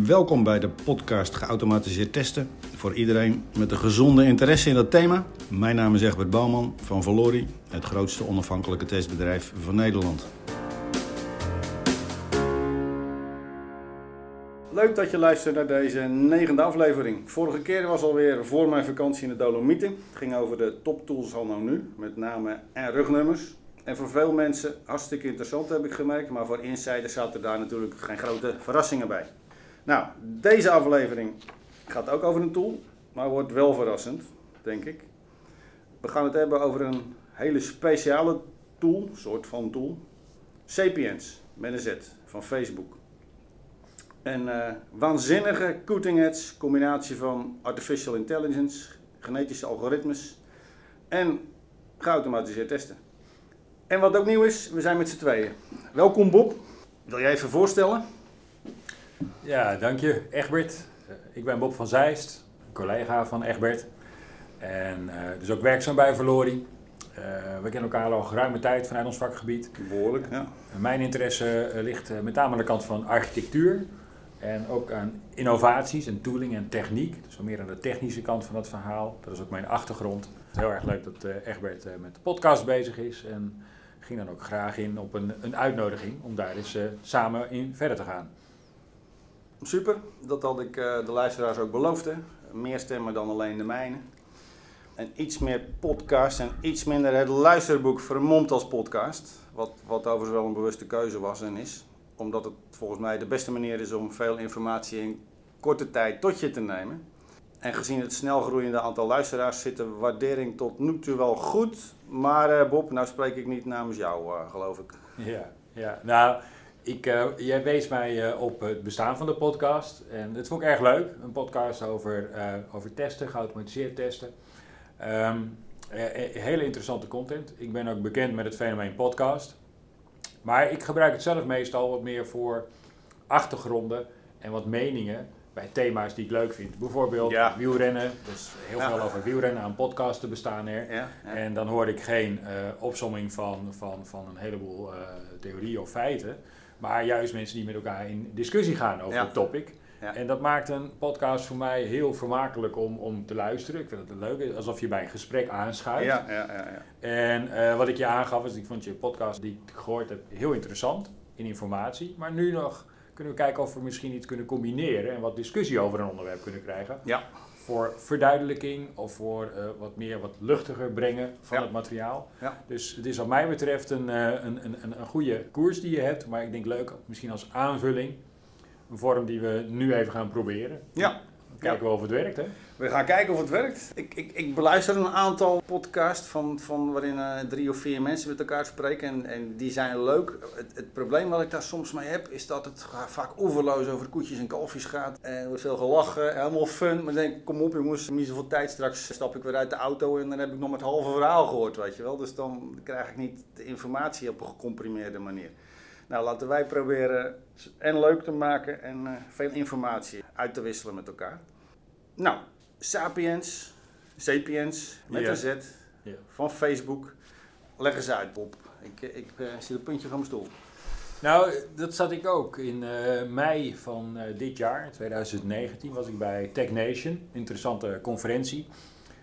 Welkom bij de podcast Geautomatiseerd Testen. Voor iedereen met een gezonde interesse in dat thema. Mijn naam is Egbert Bouwman van Valori, het grootste onafhankelijke testbedrijf van Nederland. Leuk dat je luistert naar deze negende aflevering. Vorige keer was alweer voor mijn vakantie in de Dolomieten. Het ging over de toptools nou nu, met name en rugnummers. En voor veel mensen hartstikke interessant heb ik gemerkt, maar voor insiders zaten daar natuurlijk geen grote verrassingen bij. Nou, deze aflevering gaat ook over een tool, maar wordt wel verrassend, denk ik. We gaan het hebben over een hele speciale tool, soort van tool. Sapiens, met een Z, van Facebook. Een uh, waanzinnige cutting-edge combinatie van artificial intelligence, genetische algoritmes en geautomatiseerd testen. En wat ook nieuw is, we zijn met z'n tweeën. Welkom Bob. Wil jij even voorstellen? Ja, dank je Egbert. Uh, ik ben Bob van Zeist, collega van Egbert. En uh, dus ook werkzaam bij Verlori. Uh, we kennen elkaar al geruime tijd vanuit ons vakgebied. Behoorlijk, ja. Mijn interesse ligt met name aan de kant van architectuur. En ook aan innovaties en tooling en techniek. Dus meer aan de technische kant van het verhaal. Dat is ook mijn achtergrond. Het is heel erg leuk dat Egbert met de podcast bezig is. En ging dan ook graag in op een, een uitnodiging om daar eens samen in verder te gaan. Super, dat had ik uh, de luisteraars ook beloofd. Meer stemmen dan alleen de mijne. En iets meer podcast en iets minder het luisterboek vermomd als podcast. Wat, wat overigens wel een bewuste keuze was en is. Omdat het volgens mij de beste manier is om veel informatie in korte tijd tot je te nemen. En gezien het snel groeiende aantal luisteraars zit de waardering tot nu toe wel goed. Maar uh, Bob, nou spreek ik niet namens jou, uh, geloof ik. Ja, ja. nou ik, uh, jij wees mij uh, op het bestaan van de podcast. En dat vond ik erg leuk. Een podcast over, uh, over testen, geautomatiseerd testen. Um, hele interessante content. Ik ben ook bekend met het fenomeen podcast. Maar ik gebruik het zelf meestal wat meer voor achtergronden en wat meningen bij thema's die ik leuk vind. Bijvoorbeeld ja. wielrennen. Dus heel ja. veel over wielrennen aan podcasten bestaan er. Ja, en dan hoor ik geen opsomming van, van, van een heleboel theorieën of feiten. Maar juist mensen die met elkaar in discussie gaan over het topic. Ja. En dat maakt een podcast voor mij heel vermakelijk om, om te luisteren. Ik vind het leuk, alsof je bij een gesprek aanschuift. Ja, ja, ja, ja. En uh, wat ik je aangaf, is ik vond je podcast die ik gehoord heb heel interessant in informatie. Maar nu nog kunnen we kijken of we misschien iets kunnen combineren en wat discussie over een onderwerp kunnen krijgen. Ja. Voor verduidelijking of voor uh, wat meer, wat luchtiger brengen van Ja. het materiaal. Ja. Dus het is wat mij betreft een, uh, een, een, een, een goede koers die je hebt. Maar ik denk leuk, misschien als aanvulling. Een vorm die we nu even gaan proberen. Ja. Kijken we of het werkt, hè? We gaan kijken of het werkt. Ik, ik, ik beluister een aantal podcasts van, van waarin uh, drie of vier mensen met elkaar spreken. En, en die zijn leuk. Het, het, probleem wat ik daar soms mee heb, is dat het vaak oeverloos over koetjes en kalfjes gaat. En er wordt veel gelachen, helemaal fun. Maar dan denk ik, kom op jongens, niet zoveel tijd. Straks stap ik weer uit de auto en dan heb ik nog maar het halve verhaal gehoord, weet je wel. Dus dan krijg ik niet de informatie op een gecomprimeerde manier. Nou, laten wij proberen en leuk te maken en uh, veel informatie uit te wisselen met elkaar. Nou, Sapiens, Sapiens met een Z van Facebook. Leg eens uit, Bob. Ik, ik uh, zit op puntje van mijn stoel. Nou, dat zat ik ook. In uh, mei van uh, dit jaar, 2019, was ik bij Tech Nation. Interessante conferentie.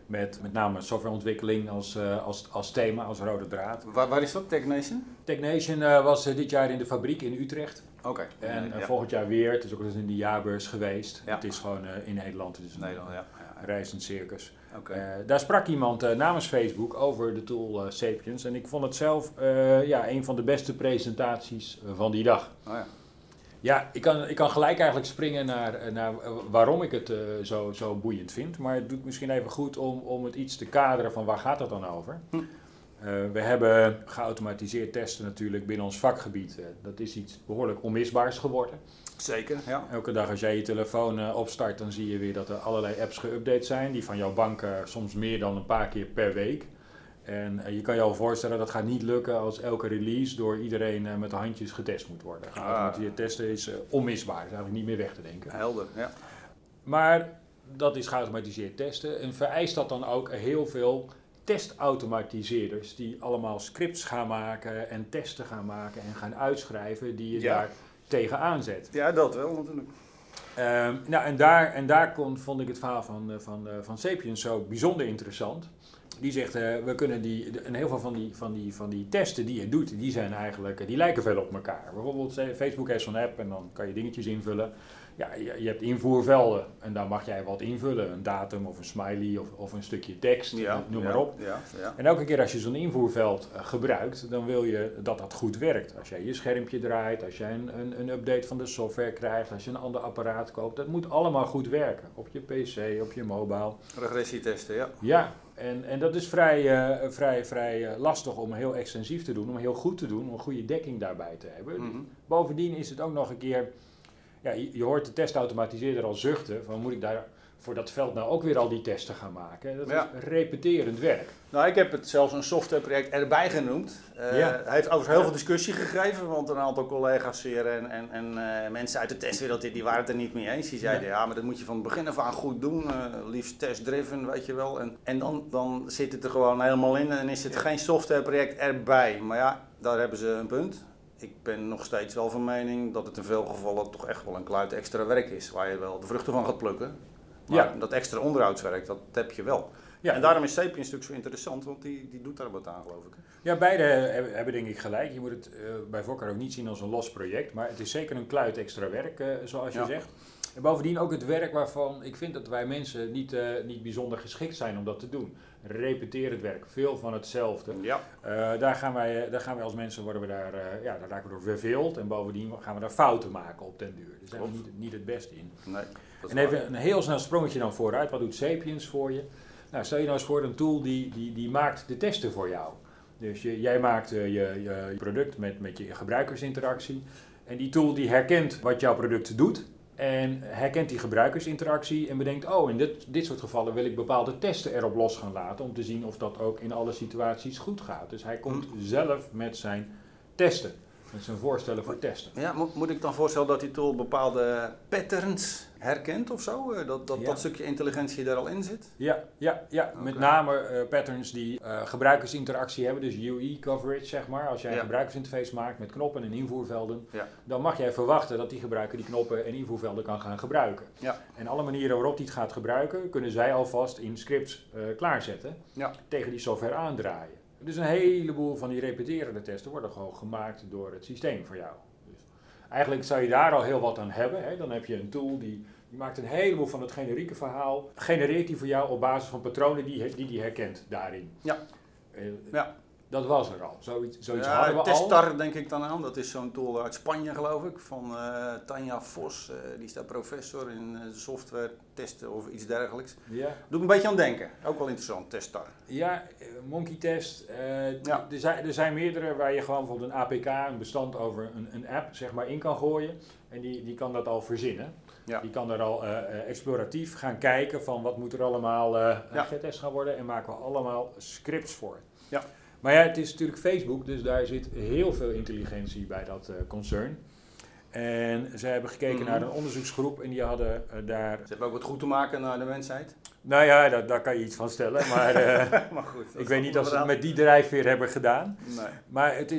Met met name softwareontwikkeling als, uh, als, als thema, als rode draad. Waar, waar is dat, Tech Nation? Tech Nation was dit jaar in de fabriek in Utrecht. Oké. Okay. En ja. volgend jaar weer. Het is ook eens in de jaarbeurs geweest. Ja. Het is gewoon in Nederland. Het is een Nederland, ja. ja. reizend circus. Okay. daar sprak iemand namens Facebook over de tool Sapiens. En ik vond het zelf ja, een van de beste presentaties van die dag. Oh, ja. Ja, ik kan, ik kan gelijk eigenlijk springen naar, naar waarom ik het uh, zo, zo boeiend vind. Maar het doet misschien even goed om, om het iets te kaderen van waar gaat het dan over. Hm. Uh, we hebben geautomatiseerd testen natuurlijk binnen ons vakgebied. Uh, dat is iets behoorlijk onmisbaars geworden. Zeker, ja. Elke dag als jij je telefoon opstart, dan zie je weer dat er allerlei apps geüpdate zijn. Die van jouw bank soms meer dan een paar keer per week. En je kan je al voorstellen dat gaat niet lukken als elke release door iedereen met de handjes getest moet worden. Geautomatiseerd ah. testen is onmisbaar, is eigenlijk niet meer weg te denken. Helder, ja. Maar dat is geautomatiseerd testen en vereist dat dan ook heel veel testautomatiseerders die allemaal scripts gaan maken en testen gaan maken en gaan uitschrijven die je Ja. daar tegenaan zet. Ja, dat wel natuurlijk. Ehm, nou, en daar, en daar kon, vond ik het verhaal van, eh, van, eh, van Sapiens zo bijzonder interessant. Die zegt, eh, we kunnen die, de- en heel veel van die, van, die, van die testen die je doet, die zijn eigenlijk, die lijken veel op elkaar. Bijvoorbeeld eh, Facebook heeft zo'n app en dan kan je dingetjes invullen. Ja, je, je hebt invoervelden en daar mag jij wat invullen. Een datum of een smiley of, of een stukje tekst, noem ja, maar op. Ja, ja. En elke keer als je zo'n invoerveld eh, gebruikt, dan wil je dat dat goed werkt. Als jij je schermpje draait, als jij een, een, een update van de software krijgt, als je een ander apparaat koopt, dat moet allemaal goed werken. Op je PC, op je mobile. Regressietesten, ja. Ja, en, en dat is vrij, eh, vrij, vrij eh, lastig om heel extensief te doen, om heel goed te doen, om een goede dekking daarbij te hebben. Mhm. Bovendien is het ook nog een keer, ja, je, je hoort de testautomatiseerder al zuchten, van moet ik daar voor dat veld nou ook weer al die testen gaan maken? Dat Ja. is repeterend werk. Nou, ik heb het zelfs een softwareproject erbij genoemd. Eh, Ja. Hij heeft overigens heel veel discussie gegeven, want een aantal collega's hier en, en, en eh, mensen uit de testwereld die, die waren het er niet mee eens. Die zeiden, ja, maar dat moet je van het begin af aan goed doen, eh, liefst test-driven, weet je wel. En, en dan, dan zit het er gewoon helemaal in en is het geen softwareproject erbij. Maar ja, daar hebben ze een punt. Ik ben nog steeds wel van mening dat het in veel gevallen toch echt wel een kluit extra werk is, waar je wel de vruchten van gaat plukken. Maar Ja. dat extra onderhoudswerk, dat heb je wel. Ja, En daarom is Sapiens natuurlijk zo interessant, want die, die doet daar wat aan, geloof ik. Ja, beide hebben, hebben denk ik gelijk. Je moet het eh, bij voorkeur ook niet zien als een los project, maar het is zeker een kluit extra werk, eh, zoals je Ja. zegt. En bovendien ook het werk waarvan ik vind dat wij mensen niet, eh, niet bijzonder geschikt zijn om dat te doen. Repeterend werk, veel van hetzelfde. Ja. Daar, gaan wij, daar gaan wij als mensen, worden we daar, ja, daar raken we door verveeld en bovendien gaan we daar fouten maken op den duur. Daar zijn we niet, niet het beste in. Nee. En even een heel snel sprongetje dan vooruit. Wat doet Sapiens voor je? Nou, stel je nou eens voor een tool die, die, die maakt de testen voor jou. Dus je, jij maakt eh, je, je, je product met, met je gebruikersinteractie. En die tool die herkent wat jouw product doet. En herkent die gebruikersinteractie en bedenkt, oh in dit, dit soort gevallen wil ik bepaalde testen erop los gaan laten. Om te zien of dat ook in alle situaties goed gaat. Dus hij komt zelf met zijn testen. Met zijn voorstellen voor testen. Ja, moet, moet ik dan voorstellen dat die tool bepaalde patterns herkent of zo? Eh, Dat dat, Ja. dat stukje intelligentie daar al in zit? Ja, ja, ja. met name eh, patterns die eh, gebruikersinteractie hebben, dus UI coverage zeg maar. Als jij een gebruikersinterface maakt met knoppen en invoervelden, Ja. dan mag jij verwachten dat die gebruiker die knoppen en invoervelden kan gaan gebruiken. Ja. En alle manieren waarop die het gaat gebruiken, kunnen zij alvast in scripts eh, klaarzetten, Ja. tegen die software aandraaien. Dus een heleboel van die repeterende testen worden gewoon gemaakt door het systeem voor jou. Dus eigenlijk zou je daar al heel wat aan hebben. Hè? Dan heb je een tool die, die maakt een heleboel van het generieke verhaal, genereert die voor jou op basis van patronen die hij- die, die herkent daarin. Ja. Eh, Ja. Dat was er al. Zoiets, zoiets ja, hadden we al. Testar denk ik dan aan. Dat is zo'n tool uit Spanje geloof ik. Van eh, Tanja Vos. eh, die is daar professor in eh, software testen of iets dergelijks. Ja. Doe ik een beetje aan denken. Ook wel interessant, Testar. Ja, Monkey Test. Ja. er, zijn, er zijn meerdere waar je gewoon bijvoorbeeld een APK, een bestand over een, een app, zeg maar, in kan gooien. En die, die kan dat al verzinnen. Ja. Die kan er al exploratief gaan kijken van wat moet er allemaal Ja. getest gaan worden. En maken we allemaal scripts voor. Ja. Maar ja, het is natuurlijk Facebook, dus daar zit heel veel intelligentie bij dat eh, concern. En ze hebben gekeken Mhm. naar een onderzoeksgroep en die hadden eh, daar... Ze hebben ook wat goed te maken naar de mensheid. Nou ja, daar, daar kan je iets van stellen, maar... eh, maar goed. dat ik weet niet of ze het met die drijfveer hebben gedaan. Nee. Maar het,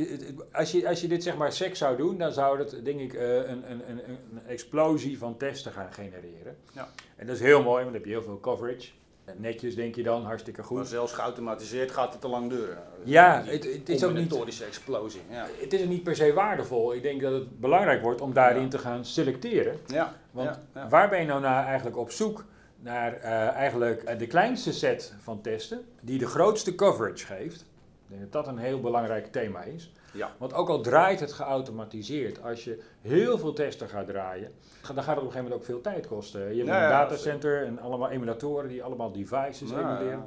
als, je, als je dit zeg maar sec zou doen, dan zou dat denk ik een, een, een, een explosie van testen gaan genereren. Ja. En dat is heel mooi, want dan heb je heel veel coverage. Netjes denk je dan, hartstikke Maar goed. zelfs geautomatiseerd gaat het te lang duren. Ja, Die het, het is ook niet, explosie. Ja. het is ook niet per se waardevol. Ik denk dat het belangrijk wordt om daarin Ja. te gaan selecteren. Ja, Want ja, waar ben je nou naar eigenlijk op zoek? Naar eh, eigenlijk eh, de kleinste set van testen die de grootste coverage geeft. Ik denk dat dat een heel belangrijk thema is. Ja. Want ook al draait het geautomatiseerd, als je heel veel testen gaat draaien, dan gaat het op een gegeven moment ook veel tijd kosten. Je hebt Ja, een datacenter en allemaal emulatoren die allemaal devices emuleren.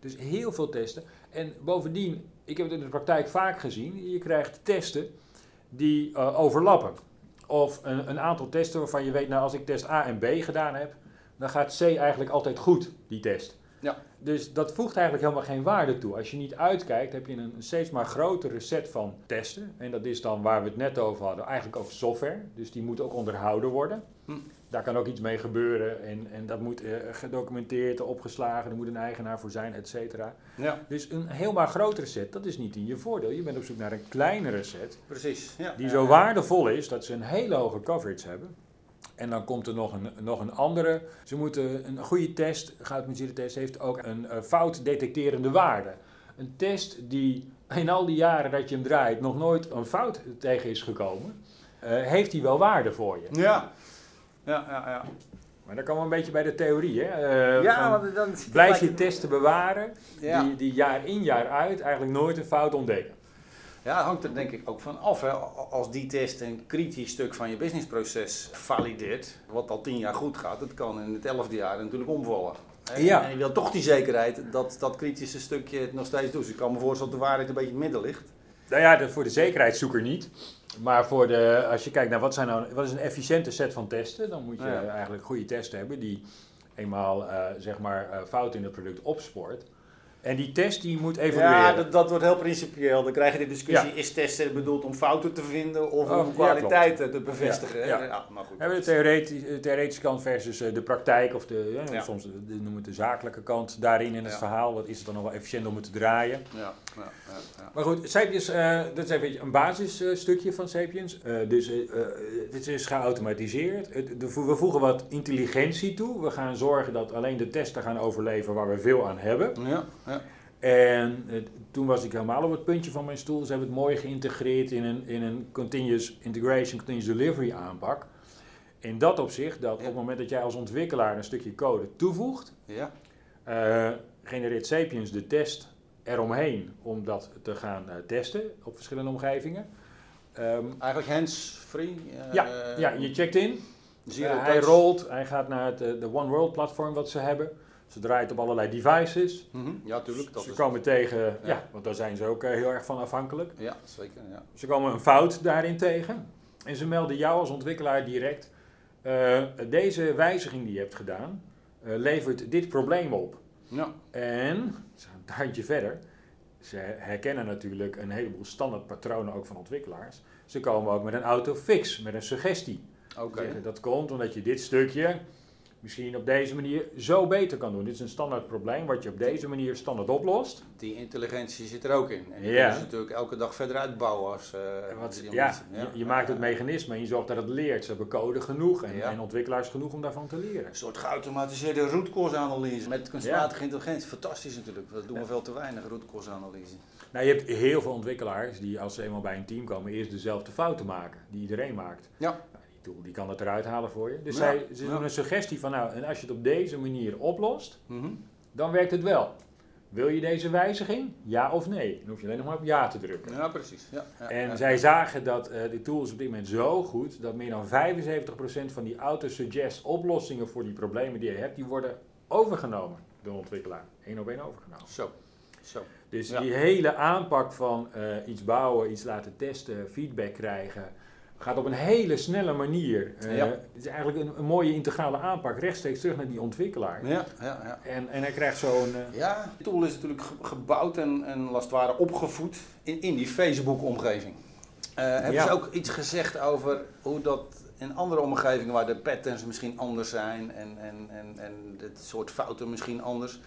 Dus heel veel testen. En bovendien, ik heb het in de praktijk vaak gezien, je krijgt testen die eh, overlappen. Of een, een aantal testen waarvan je weet, nou als ik test A en B gedaan heb, dan gaat C eigenlijk altijd goed, die test. Dus dat voegt eigenlijk helemaal geen waarde toe. Als je niet uitkijkt, heb je een steeds maar grotere set van testen. En dat is dan waar we het net over hadden, eigenlijk over software. Dus die moet ook onderhouden worden. Hm. Daar kan ook iets mee gebeuren en, en dat moet eh, gedocumenteerd, opgeslagen, er moet een eigenaar voor zijn, et cetera. Ja, Dus een helemaal grotere set, dat is niet in je voordeel. Je bent op zoek naar een kleinere set, precies. Ja, die zo waardevol is dat ze een hele hoge coverage hebben. En dan komt er nog een, nog een andere. Ze moeten een goede test, geautomatiseerde test, heeft ook een uh, foutdetecterende waarde. Een test die in al die jaren dat je hem draait nog nooit een fout tegen is gekomen, uh, heeft die wel waarde voor je. Ja, ja, ja. ja. Maar dan komen we een beetje bij de theorie. Hè? Uh, ja, want dan blijf je testen bewaren ja. die, die jaar in jaar uit eigenlijk nooit een fout ontdekken. Ja, dat hangt er denk ik ook van af. Hè. Als die test een kritisch stuk van je businessproces valideert, wat al tien jaar goed gaat, dat kan in het elfde jaar natuurlijk omvallen. Ja. En je wil toch die zekerheid dat dat kritische stukje het nog steeds doet. Dus ik kan me voorstellen dat de waarheid een beetje in het midden ligt. Nou ja, voor de zekerheidszoeker niet. Maar voor de, als je kijkt naar wat, zijn nou, wat is een efficiënte set van testen, dan moet je eigenlijk goede testen hebben die eenmaal uh, zeg maar, uh, fout in het product opspoort. En die test die moet evalueren. Ja, dat, dat wordt heel principieel. Dan krijg je de discussie, is testen bedoeld om fouten te vinden of oh, om kwaliteiten te bevestigen? Ja, ja. maar goed. Hebben we de theoretische, theoretische kant versus eh, de praktijk of de, ja, soms de, noemen het de zakelijke kant daarin in het verhaal. Wat is het dan nog wel efficiënt om het te draaien? Ja, Maar goed, Sapiens, uh, dat is even een basisstukje van Sapiens. Uh, dus dit is geautomatiseerd. we voegen wat intelligentie toe. We gaan zorgen dat alleen de testen gaan overleven waar we veel aan hebben. Ja. En uh, toen was ik helemaal op het puntje van mijn stoel. Ze hebben het mooi geïntegreerd in een, in een continuous integration, continuous delivery aanpak. In dat opzicht, dat op het moment dat jij als ontwikkelaar een stukje code toevoegt, ja. Uh, genereert Sapiens de test eromheen om dat te gaan uh, testen op verschillende omgevingen. Um, Eigenlijk hands-free? ja, ja, je checkt in. hij rolt, hij gaat naar het de One World platform wat ze hebben. Ze draait op allerlei devices. Mm -hmm. Ja, tuurlijk. Dat ze komen tegen, ja. want daar zijn ze ook uh, heel erg van afhankelijk. Ja, zeker. Ja. Ze komen een fout daarin tegen. En ze melden jou als ontwikkelaar direct. Uh, deze wijziging die je hebt gedaan, uh, levert dit probleem op. Ja. En, een handje verder, ze herkennen natuurlijk een heleboel standaard patronen ook van ontwikkelaars. Ze komen ook met een autofix, met een suggestie. Oké. Okay. Dat komt omdat je dit stukje misschien op deze manier zo beter kan doen. Dit is een standaard probleem wat je op deze manier standaard oplost. Die intelligentie zit er ook in. En die ja. je natuurlijk elke dag verder uitbouwen. Als, uh, wat, ja, ja, je, maakt het mechanisme en je zorgt dat het leert. Ze hebben code genoeg en, en, ontwikkelaars genoeg om daarvan te leren. Een soort geautomatiseerde rootcause-analyse met kunstmatige intelligentie. Fantastisch natuurlijk. Dat doen we veel te weinig, rootcause-analyse. Nou, je hebt heel veel ontwikkelaars die als ze eenmaal bij een team komen eerst dezelfde fouten maken die iedereen maakt. Ja die kan het eruit halen voor je. Dus zij, ze doen een suggestie van, nou, en als je het op deze manier oplost, mhm. dan werkt het wel. Wil je deze wijziging? Ja of nee? Dan hoef je alleen nog maar op ja te drukken. Ja, precies. Ja, en zij zagen dat uh, die tool is op dit moment zo goed dat meer dan 75% van die auto-suggest oplossingen voor die problemen die je hebt, die worden overgenomen door de ontwikkelaar. Eén op één overgenomen. Zo. Zo. Dus die hele aanpak van uh, iets bouwen, iets laten testen, feedback krijgen, gaat op een hele snelle manier. Uh, Het is eigenlijk een, een, mooie integrale aanpak, rechtstreeks terug naar die ontwikkelaar. Ja, ja, ja. En, en hij krijgt zo'n. Uh, ja, de tool is natuurlijk gebouwd en, en als het ware opgevoed in, in die Facebook-omgeving. Uh, hebben ze ook iets gezegd over hoe dat in andere omgevingen waar de patterns misschien anders zijn en, en, en, en het soort fouten misschien anders.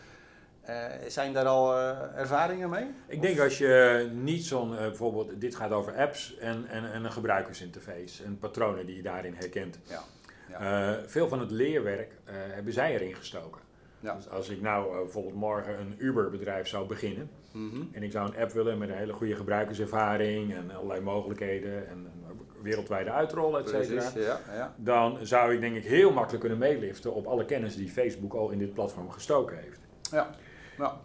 Uh, zijn daar al uh, ervaringen mee? Ik denk als je niet zo'n, uh, bijvoorbeeld, dit gaat over apps en, en, en, een gebruikersinterface en patronen die je daarin herkent. Ja. ja. veel van het leerwerk hebben zij erin gestoken. Ja. Dus als ik nou bijvoorbeeld morgen een Uber-bedrijf zou beginnen mm -hmm. en ik zou een app willen met een hele goede gebruikerservaring en allerlei mogelijkheden en een wereldwijde uitrollen, et cetera, ja, ja. dan zou ik denk ik heel makkelijk kunnen meeliften op alle kennis die Facebook al in dit platform gestoken heeft. Ja.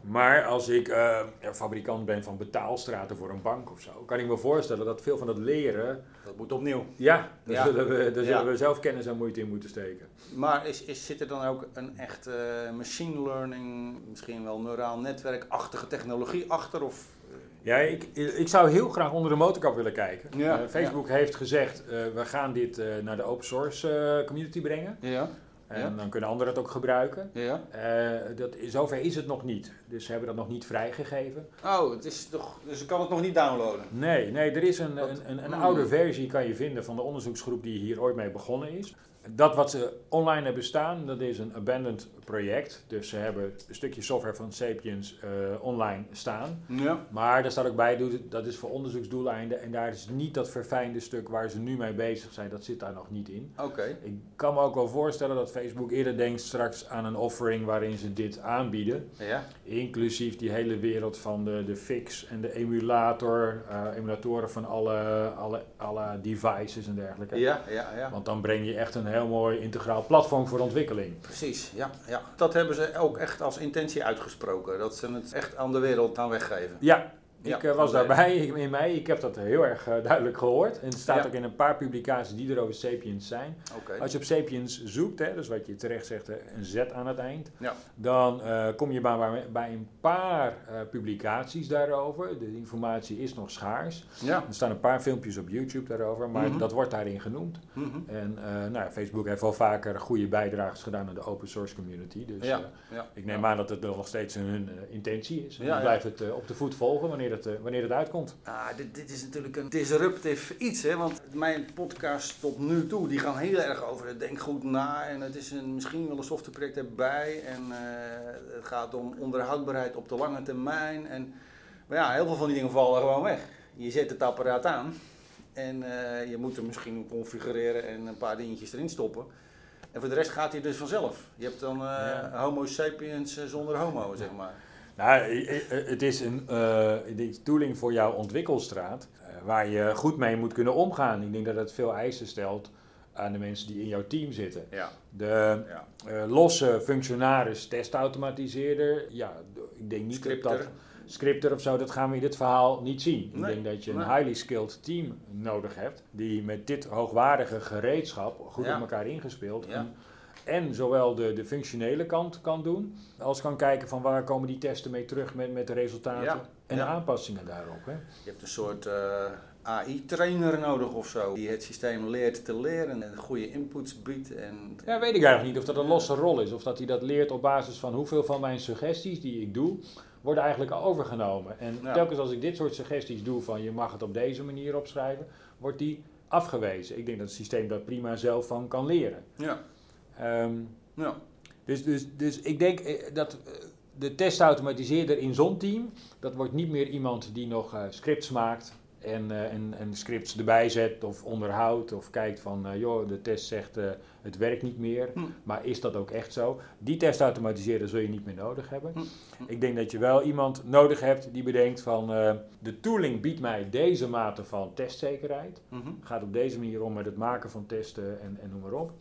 Maar als ik uh, fabrikant ben van betaalstraten voor een bank of zo, kan ik me voorstellen dat veel van het leren. Dat moet opnieuw. Ja, daar zullen, we, daar zullen we zelf kennis en moeite in moeten steken. Maar is, is, zit er dan ook een echt uh, machine learning, misschien wel neuraal netwerkachtige technologie achter? Of, uh... Ja, ik, ik zou heel graag onder de motorkap willen kijken. Ja, Facebook heeft gezegd, we gaan dit naar de open source community brengen. Ja. En dan kunnen anderen het ook gebruiken. Ja. Uh, dat, zover is het nog niet. Dus ze hebben dat nog niet vrijgegeven. Oh, het is toch, dus je kan het nog niet downloaden? Nee, nee er is een, een, een, een, oude versie kan je vinden van de onderzoeksgroep die hier ooit mee begonnen is. Dat wat ze online hebben staan, dat is een abandoned project. Dus ze hebben een stukje software van Sapiens eh, online staan. Ja. Maar daar staat ook bij, dat is voor onderzoeksdoeleinden. En daar is niet dat verfijnde stuk waar ze nu mee bezig zijn, dat zit daar nog niet in. Oké. Ik kan me ook wel voorstellen dat Facebook eerder denkt straks aan een offering waarin ze dit aanbieden. Ja. Inclusief die hele wereld van de, de fix en de emulator, eh, emulatoren van alle, alle, alle devices en dergelijke. Ja, ja, ja. Want dan breng je echt een heel mooi integraal platform voor ontwikkeling. Precies, ja, ja. Dat hebben ze ook echt als intentie uitgesproken. Dat ze het echt aan de wereld gaan weggeven. Ja, Ja, ik eh, was daarbij in mei. Ik heb dat heel erg eh, duidelijk gehoord. En het staat Ja. ook in een paar publicaties die er over Sapiens zijn. Als je op Sapiens zoekt, hè, dus wat je terecht zegt, een Z aan het eind, Ja. dan eh, kom je bij, bij- een paar publicaties daarover. De informatie is nog schaars. Er staan een paar filmpjes op YouTube daarover, maar Mhm. dat wordt daarin genoemd. Mhm. En nou, Facebook heeft wel vaker goede bijdrages gedaan aan de open source community. Dus ik neem aan dat het nog steeds hun intentie is. En Ja, ik ja. blijf het op de voet volgen wanneer eh, wanneer het uitkomt. Ah, dit, dit is natuurlijk een disruptief iets, hè? want mijn podcast tot nu toe, die gaan heel erg over het denk goed na en het is een, misschien wel een softwareproject erbij en eh, het gaat om onderhoudbaarheid op de lange termijn en maar ja, heel veel van die dingen vallen gewoon weg. Je zet het apparaat aan en eh, je moet hem misschien configureren en een paar dingetjes erin stoppen. En voor de rest gaat hij dus vanzelf. Je hebt dan Ja. homo sapiens zonder homo, zeg maar. Nou, het is een die tooling voor jouw ontwikkelstraat eh, waar je goed mee moet kunnen omgaan. Ik denk dat het veel eisen stelt aan de mensen die in jouw team zitten. Ja, De ja. eh, losse functionaris testautomatiseerder, ja, ik denk niet Scripter. dat scripter of zo, dat gaan we in dit verhaal niet zien. Ik denk dat je een nee. highly skilled team nodig hebt, die met dit hoogwaardige gereedschap, goed Ja. op elkaar ingespeeld, Ja. en, en zowel de, de functionele kant kan doen, als kan kijken van waar komen die testen mee terug met, met de resultaten Ja. en Ja. aanpassingen daarop. Hè. Je hebt een soort eh, AI-trainer nodig of zo, die het systeem leert te leren en goede inputs biedt. En, Ja, weet ik eigenlijk niet of dat een losse rol is. Of dat hij dat leert op basis van hoeveel van mijn suggesties die ik doe, worden eigenlijk overgenomen. En Ja. telkens als ik dit soort suggesties doe van je mag het op deze manier opschrijven, wordt die afgewezen. Ik denk dat het systeem dat prima zelf van kan leren. ja, Ehm, ja, dus, dus, dus ik denk eh, dat eh, de testautomatiseerder in zo'n team, dat wordt niet meer iemand die nog eh, scripts maakt en, en, en scripts erbij zet of onderhoudt of kijkt van, joh, de test zegt het werkt niet meer, Hm. maar is dat ook echt zo? Die testautomatiseerder zul je niet meer nodig hebben. Hm. Ik denk dat je wel iemand nodig hebt die bedenkt van, de tooling biedt mij deze mate van testzekerheid mhm, gaat op deze manier om met het maken van testen en, en noem maar op.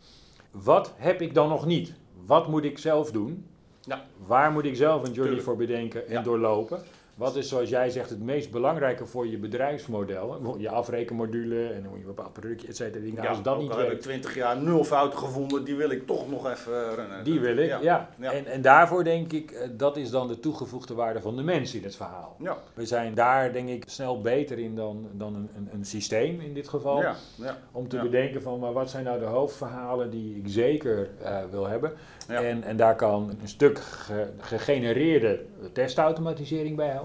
Wat heb ik dan nog niet? Wat moet ik zelf doen? Ja. Waar moet ik zelf een journey Tuurlijk. voor bedenken en Ja. doorlopen? Wat is, zoals jij zegt, het meest belangrijke voor je bedrijfsmodel? Je afrekenmodule en hoe je een bepaald productje, et cetera. Nou, als dat niet heb ik 20 jaar nul fouten gevonden, die wil ik toch nog even eh, runnen. die wil ik, ja. Ja, ja. En, en daarvoor denk ik, eh, dat is dan de toegevoegde waarde van de mens in het verhaal. Ja, We zijn daar, denk ik, snel beter in dan, dan een, een, een systeem in dit geval. ja, ja. Om te Ja. bedenken van, maar wat zijn nou de hoofdverhalen die ik zeker eh, wil hebben. Ja. En, en daar kan een stuk ge- gegenereerde testautomatisering bij helpen.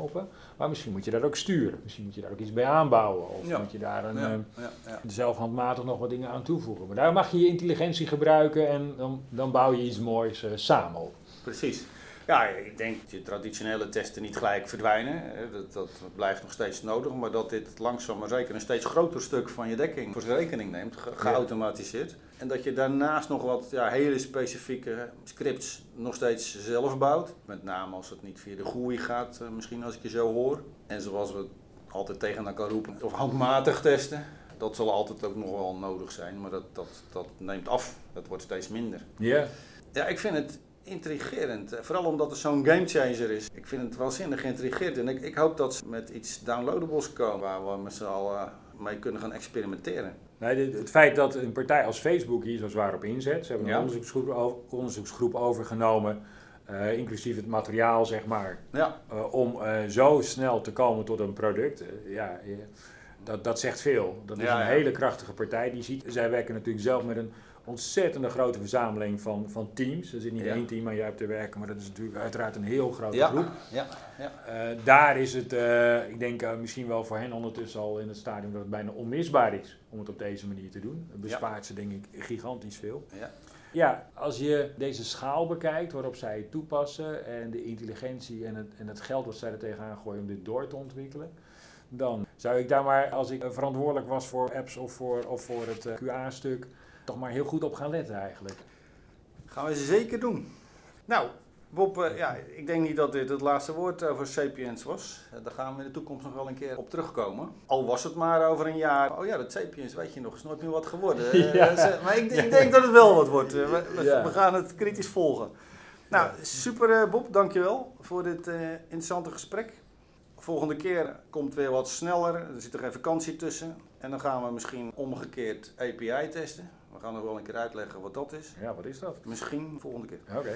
Maar misschien moet je dat ook sturen. Misschien moet je daar ook iets bij aanbouwen. Of Ja. moet je daar een, Ja, eh, ja, ja. zelf handmatig nog wat dingen aan toevoegen. Maar daar mag je je intelligentie gebruiken en dan, dan bouw je iets moois eh, samen op. Precies. Ja, ik denk dat je traditionele testen niet gelijk verdwijnen. hè. Dat, dat blijft nog steeds nodig. Maar dat dit langzaam maar zeker een steeds groter stuk van je dekking voor zijn rekening neemt, ge- geautomatiseerd. En dat je daarnaast nog wat ja, hele specifieke scripts nog steeds zelf bouwt. Met name als het niet via de GUI gaat, eh, misschien als ik je zo hoor. En zoals we altijd tegen elkaar roepen, of handmatig testen. Dat zal altijd ook nog wel nodig zijn, maar dat, dat, dat neemt af. Dat wordt steeds minder. Ja. Ja, ik vind het intrigerend. eh, Vooral omdat het zo'n gamechanger is. Ik vind het waanzinnig intrigerend. En ik, ik hoop dat ze met iets downloadables komen waar we met z'n allen mee kunnen gaan experimenteren. Nee, het feit dat een partij als Facebook hier zo zwaar op inzet, ze hebben een Ja. onderzoeksgroep, overgenomen, eh, inclusief het materiaal, zeg maar, Ja, eh, om eh, zo snel te komen tot een product. Eh, ja, eh, dat, dat zegt veel. Dat is Ja, een hele krachtige partij die ziet. Zij werken natuurlijk zelf met een ontzettende grote verzameling van, van teams. Er zit niet Ja. één team aan je hebt te werken, maar dat is natuurlijk uiteraard een heel grote Ja, groep. ja, ja. Eh, daar is het, eh, ik denk eh, misschien wel voor hen ondertussen al in het stadium dat het bijna onmisbaar is om het op deze manier te doen. Het bespaart ze denk ik gigantisch veel. Ja. Ja, als je deze schaal bekijkt waarop zij het toepassen en de intelligentie en het, en het geld wat zij er tegenaan gooien om dit door te ontwikkelen, dan zou ik daar maar, als ik verantwoordelijk was voor apps of voor, of voor het QA-stuk, toch maar heel goed op gaan letten eigenlijk. Gaan we zeker doen. Nou, Bob, eh, ja, ik denk niet dat dit het laatste woord over Sapiens was. Eh, daar gaan we in de toekomst nog wel een keer op terugkomen. Al was het maar over een jaar. Oh ja, dat Sapiens, weet je nog, is nooit meer wat geworden. Eh, Ja. Maar ik, ik denk dat het wel wat wordt. We, we- Ja. we gaan het kritisch volgen. Nou, super Bob, dankjewel voor dit interessante gesprek. Volgende keer komt weer wat sneller. Er zit er geen vakantie tussen. En dan gaan we misschien omgekeerd API testen. We gaan nog wel een keer uitleggen wat dat is. Ja, wat is dat? Misschien volgende keer. Oké.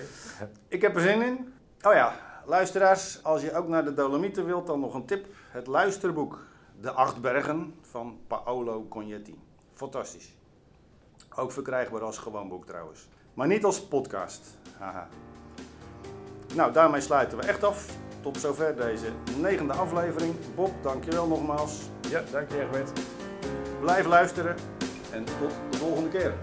Ik heb er zin in. Oh ja, luisteraars, als je ook naar de Dolomieten wilt, dan nog een tip. Het luisterboek De Acht Bergen van Paolo Cognetti. Fantastisch. Ook verkrijgbaar als gewoon boek trouwens. Maar niet als podcast. Haha. Nou, daarmee sluiten we echt af. Tot zover deze negende aflevering. Bob, dankjewel nogmaals. Ja, dank je Egbert. Blijf luisteren en tot de volgende keer.